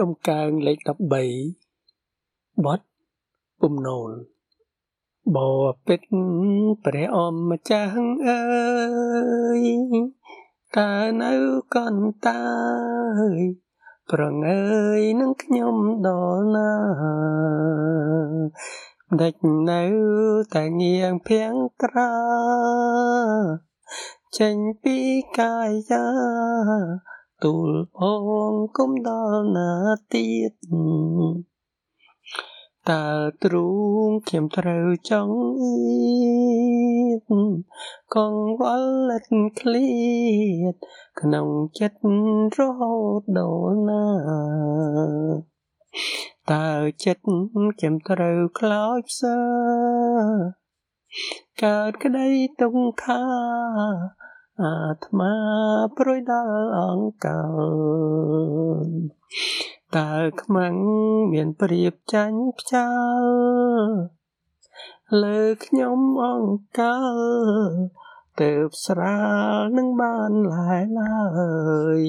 ទំនុកដំកើងលេខ13បទពំនោលបពេតព្រះអម្ចាស់អើយតើនៅកន្តាយប្រងើយនឹងខ្ញុំដល់ណាដេចនៅតែងៀងភៀងត្រាចេញពីកាយា ទូលបងគុំដល់ណាទៀតតើទ្រូងខ្ញុំត្រូវចង់អៀតកងវល់ិតឃ្លៀតក្នុងចិត្តរហូតដល់ណាតើចិត្តខ្ញុំត្រូវខ្លោចផ្សើកើតក្តីទុំខា អាត្មាព្រួយដល់អង្កលតើខ្មាំងមានប្រៀបចាញ់ផ្ចាល់លើខ្ញុំអង្កល ទៅស្រាលនឹងបានឡើយឡើយ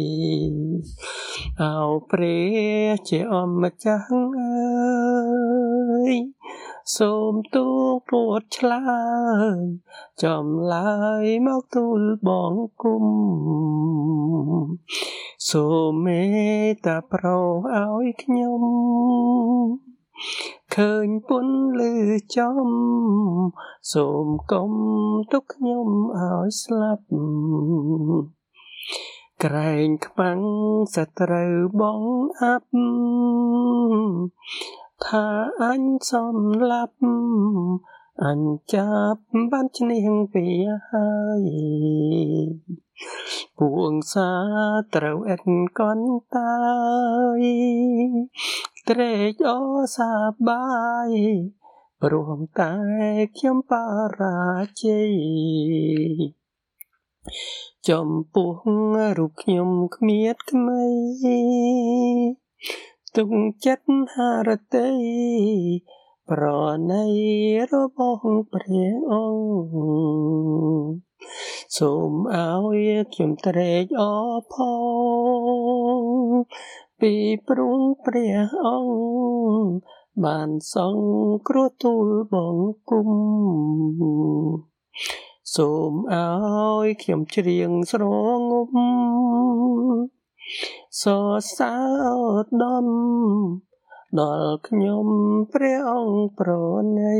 អោព្រះជាអម្ចាស់អើយសូមទូលពួតឆ្លើយចំឡាយមកទូលបងគុំសូមមេត្តាប្រោឲ្យខ្ញុំ ឃើញពុនលឺចំសូមកុំទុកខ្ញុំឲ្យស្លាប់ក្រែងខ្មាំងសត្រូវបងអាប់ថាអញសំឡាប់អញចាប់បានឈ្នះពីហើយ ពួងសាត្រូវអិតកន់តាយត្រេកអរសាបាយព្រមតែខ្ញុំបរាជ័យចំពោះរូបខ្ញុំគ្មៀតក្មៃទុកចិត្តហារតីប្រណីរបស់ព្រះអង្គ សូមឲ្យខ្ញុំត្រេកអរផងពីព្រួងព្រះអង្គបានសង្គ្រោះទូលបង្គំសូមឲ្យខ្ញុំច្រៀងស្រងំសរសើរដំដល់ខ្ញុំព្រះអង្គប្រណី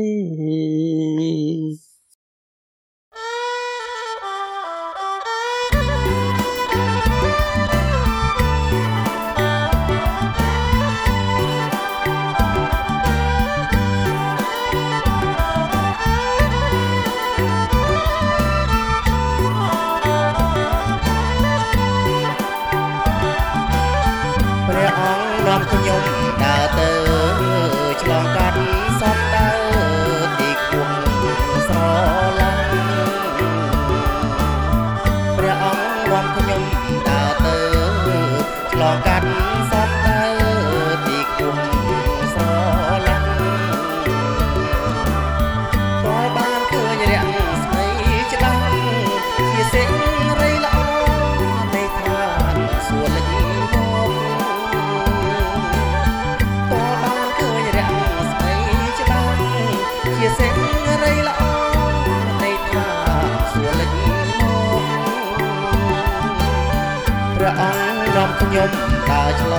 នាំខ្ញុំដើរឆ្ល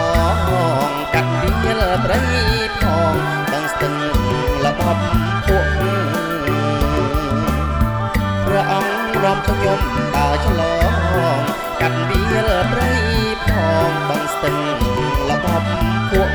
ងកាត់ពីលព្រៃផងដឹងស្ទឹងល្បប់ពួកព្រះអង្គនាំខ្ញុំដើរឆ្លងកាត់ពីលព្រៃផងដឹងស្ទឹងល្បប់ពួក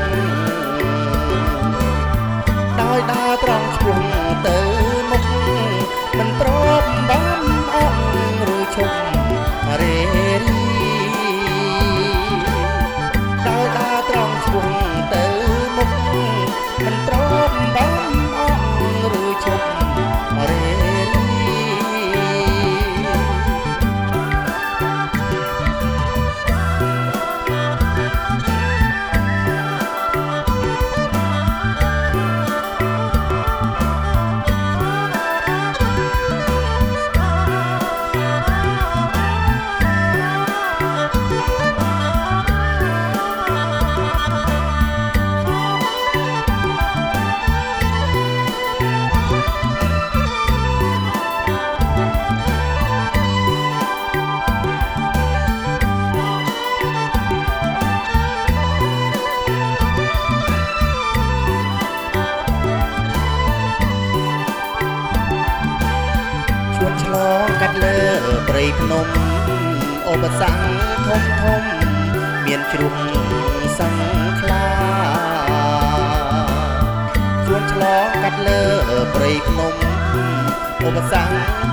ឧបសគ្គ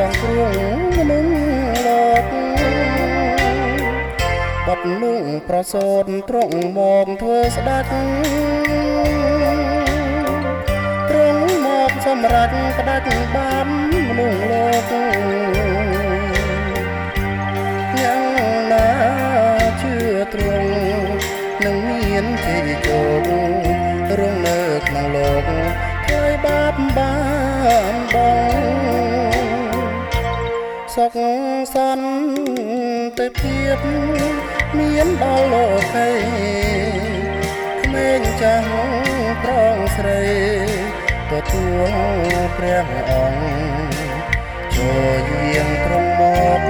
សងគ្រងមនុស្សលោកបត់នោះប្រសូតត្រង់មកធ្វើស្ដាច់ត្រង់មកសម្រាប់ផ្ដាច់បានមនុស្សលោកយ៉ាងណាជឿត្រង់នឹងមានជ័យជោគរងនៅក្នុងលោកហើយបាបបានបង សុខសន្តិភាពមានដល់លោកីក្មេងចាស់ប្រងស្រីទទួលព្រះអង្គចូលយាងត្រង់មក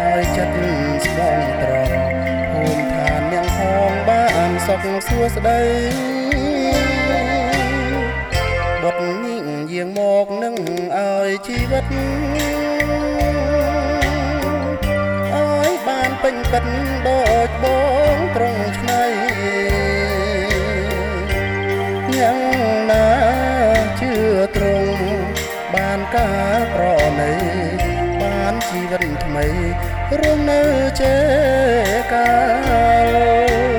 ដោយចិត្តស្មងត្រង់ភូមិឋាននាងផងបានសុខសួស្តីបុតនេះយាងមកនឹងឲ្យជីវិត ពេញពិតដូចបងត្រង់ឆ្នៃយ៉ាងណាជឿត្រង់បានការប្រណីបានជីវិតថ្មីរស់នៅចេកាល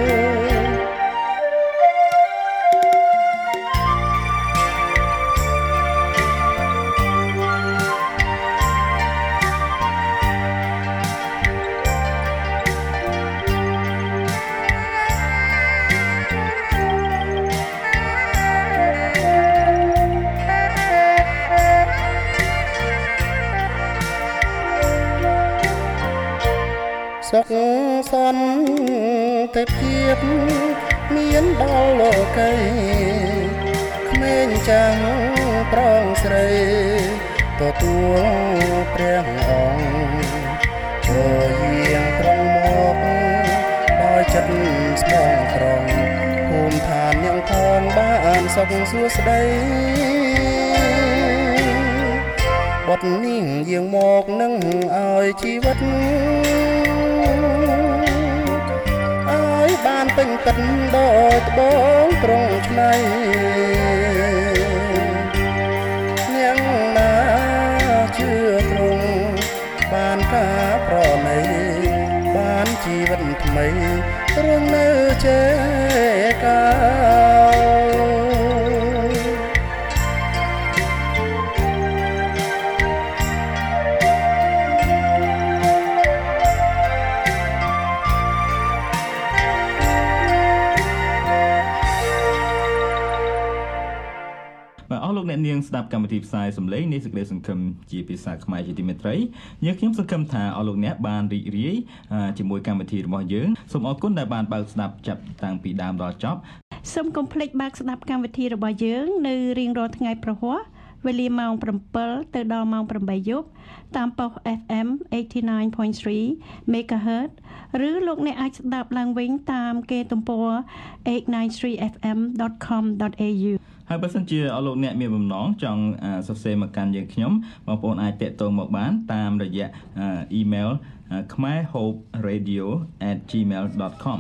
តិភាពមានដល់លោកីក្មេងចាំងប្រងស្រីទទួលព្រះអង្គចូលយាងត្រង់មកដោយចិត្តស្មងត្រង់ភូមិឋានយ៉ាងផងបានសុខសួស្តីបត់នេះយាងមកនឹងឲ្យជីវិតឲ្យ បានពេញកិនដោយត្បូងត្រង់ឆ្នៃនាងណាជឿត្រង់បានបានការប្រណីបានជីវិតថ្មីរស់នៅចេកា
អស់លោកអ្នកនាងស្ដាប់កម្មវិធីផ្សាយសម្លេងនៃសេចក្តីសង្ឃឹមជាភាសាខ្មែរជាទីមេត្រីយើងខ្ញុំសង្ឃឹមថាអស់លោកអ្នកបានរីករាយអឺជាមួយកម្មវិធីរបស់យើងសូមអរគុណដែលបានបើកស្ដាប់ចាប់តាំងពីដើមដល់ចប់
សូមកុំភ្លេចបើកស្ដាប់កម្មវិធីរបស់យើង នៅរៀងរាល់ថ្ងៃប្រហ័ស វេលាម៉ោង7ទៅដល់ម៉ោង8យប់តាមប៉ុស FM 89.3 MHz ឬលោកអ្នកអាចស្ដាប់ឡើងវិញតាមកេរទំព័រ 893fm.com.au
ហើយបើសិនជាអស់លោកអ្នកមានបំណងចង់អឺសរសេរមកកាន់យើងខ្ញុំបងប្អូនអាចតាក់ទងមកបានតាមរយៈអឺអ៊ីមែល kmaehoperadio@gmail.com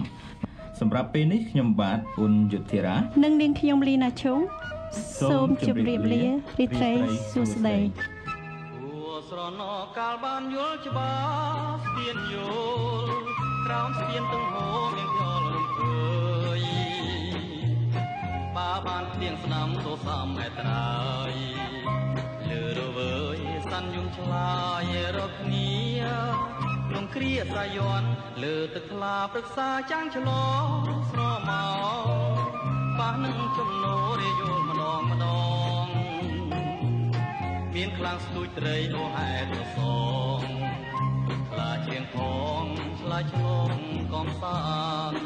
សម្រាប់ពេលនេះខ្ញុំបាទអ៊ុនយុធិរា
និងនាងខ្ញុំលីណាឈុង សូមជម្រាបលារីត្រីសួស្តី
គួស្រណកាលបានយល់ច្បាស់ស្ពានយល់ក្រោមស្ពានទាំងហោមានខ្យល់រំភើយបាបានព្រៀងស្ដាំទោសំឯត្រើយលើរវើយសាន់យំឆ្លាយរកគ្នាក្នុងគ្រាសាយ័នលើទឹកថ្លាព្រឹក្សាចាំងឆ្លងស្រមក ប៉ះនឹងចំណោរយល់ម្ដងម្ដង មានខ្លាំងស្ទួយត្រីអូហែត្រសងខ្លាជាងផងឆ្លាឆ្លងកំសាន្ត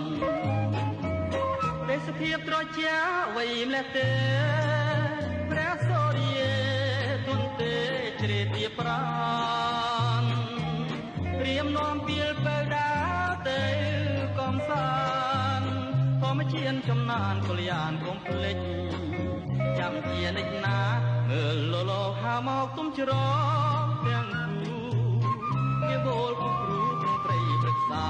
ទេសភាពត្រជាវៃម្លេះទេព្រះសូរិយទុនទេជ្រេទាប្រានព្រាមនាំពីលបើដាទៅ ចំណានកលយានកុំភ្លេចចាំជានិច្ចណាមើលលលោហាមកទុំច្រងទាំងគូវាវល់គូគ្រូក្នុងព្រៃព្រឹក្សា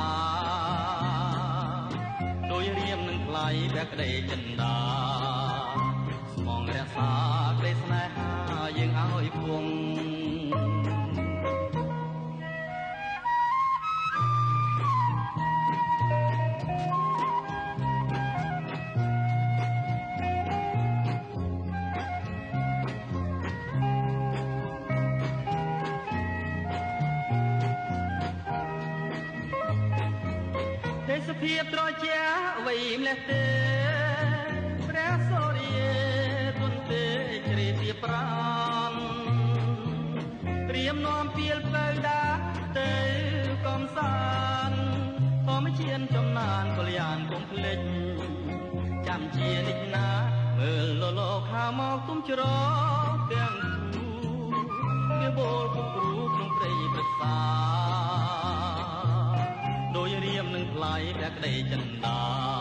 ដោយរៀមនឹងថ្លៃព្រះក្តីចិន្តាស្មងរក្សាក្តីស្នេហាយើងឲ្យគង់ ភាពត្រជាវៃម្លេះទេព្រះសូរិយទុនទេជ្រាទាប្រានត្រៀមនាំពីលផ្លូវដាទៅកំសាន្តធម្មជាតិចំណានកលយានកុំភ្លេចចាំជានិច្ចណាមើលលលោខាមកទុំច្រកទាំងគូវាបូលគំគ្រូក្នុងព្រៃប្រសា ព្រះក្តីចិន្តា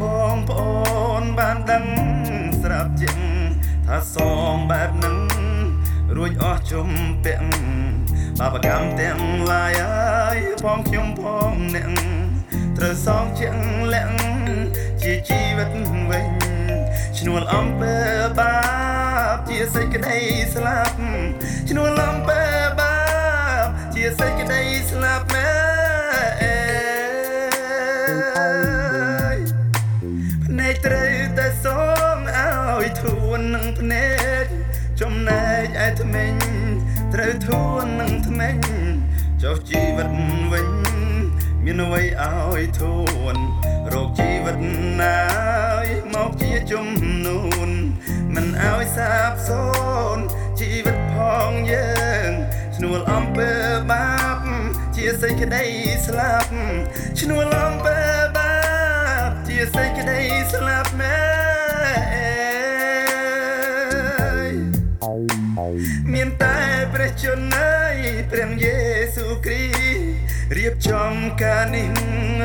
បងប្អូនបានដឹងស្រាប់ជាងថាសមបែបហ្នឹងរួចអស់ជំពាក់បាបកម្មទាំងឡាយហើយផងខ្ញុំផងអ្នកត្រូវសងជាងលាក់ជាជីវិតវិញឈ្នួលអំពើបាបជាសេចក្តីស្លាប់ឈ្នួលអំពើបាបជាសេចក្តីស្លាប់ នអ្វីឲ្យធួនរោគជីវិតណាយមកជាជំនូនមិនឲ្យសាបសូន្យជីវិតផងយើងឈ្នួលអំពើបាបជាសេចក្តីស្លាប់ឈ្នួលអំពើបាបជាសេចក្តីស្លាប់មែនមានតែព្រះជន្ម រៀបចំការនេះ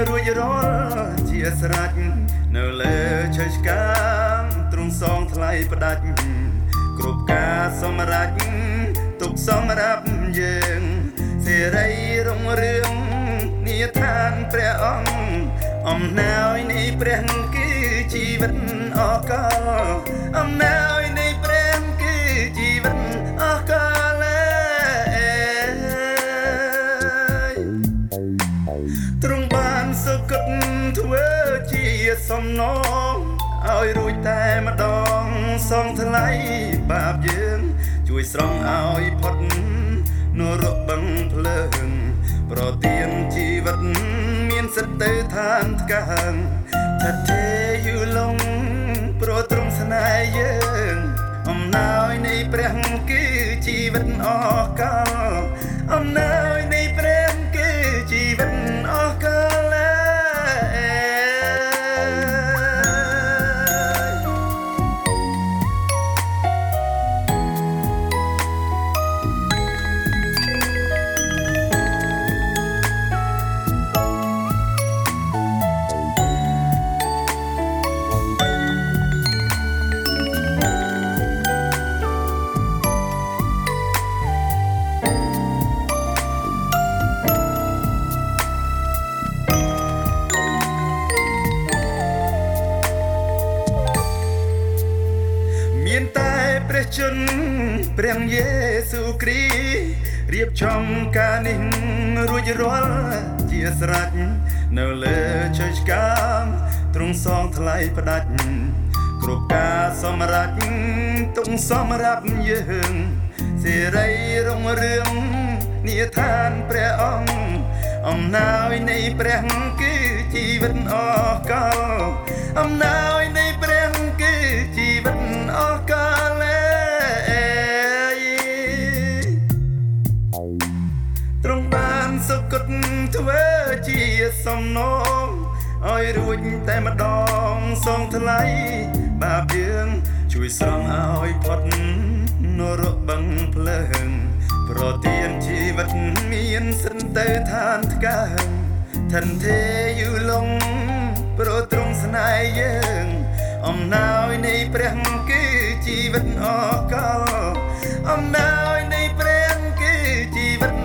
រួចរាល់ជាស្រេចនៅលើឆេះកាមទ្រង់សងថ្លៃផ្ដាច់គ្រប់ការសម្រេចទុកសម្រាប់យើងសេរីរុងរឿងនាឋានព្រះអង្គអំណោយនៃព្រះគឺជីវិតអកលអំណោយ សំណងឲ្យរួចតែម្ដងសងថ្លៃបាបយើង ជួយស្រង់ឲ្យផុតនរកបឹងភ្លើងប្រទានជីវិតមានសិទ្ធទៅឋានថ្កើងថាទេយូឡងប្រទ្រង់ស្នេហ៍យើងអំណោយនៃព្រះគឺជីវិតអកលអំណោយនៃព្រះគឺជីវិតអកល ជន្មព្រះយេស៊ូវគ្រីស្ទរៀបចំការនេះរួចរាល់ជាស្រេចនៅលើជ័យឆ្កាងទ្រង់សងថ្លៃផ្ដាច់គ្រប់ការសម្រេចទុកសម្រាប់យើងសេរីរុងរឿងនាឋានព្រះអង្គអំណោយនៃព្រះគឺជីវិតអកលអំណោយ ធ្វើជាសំណងឲ្យរួចតែម្ដងសងថ្លៃបាបយើងជួយស្រង់ឲ្យផុតនរកបឹងភ្លើងប្រទានជីវិតមានសិនទៅឋានថ្កើងឋិនទេយូលងប្រទ្រង់ស្នេហ៍យើងអំណោយនៃព្រះគឺជីវិតអកលអំណោយនៃព្រះគឺជីវិត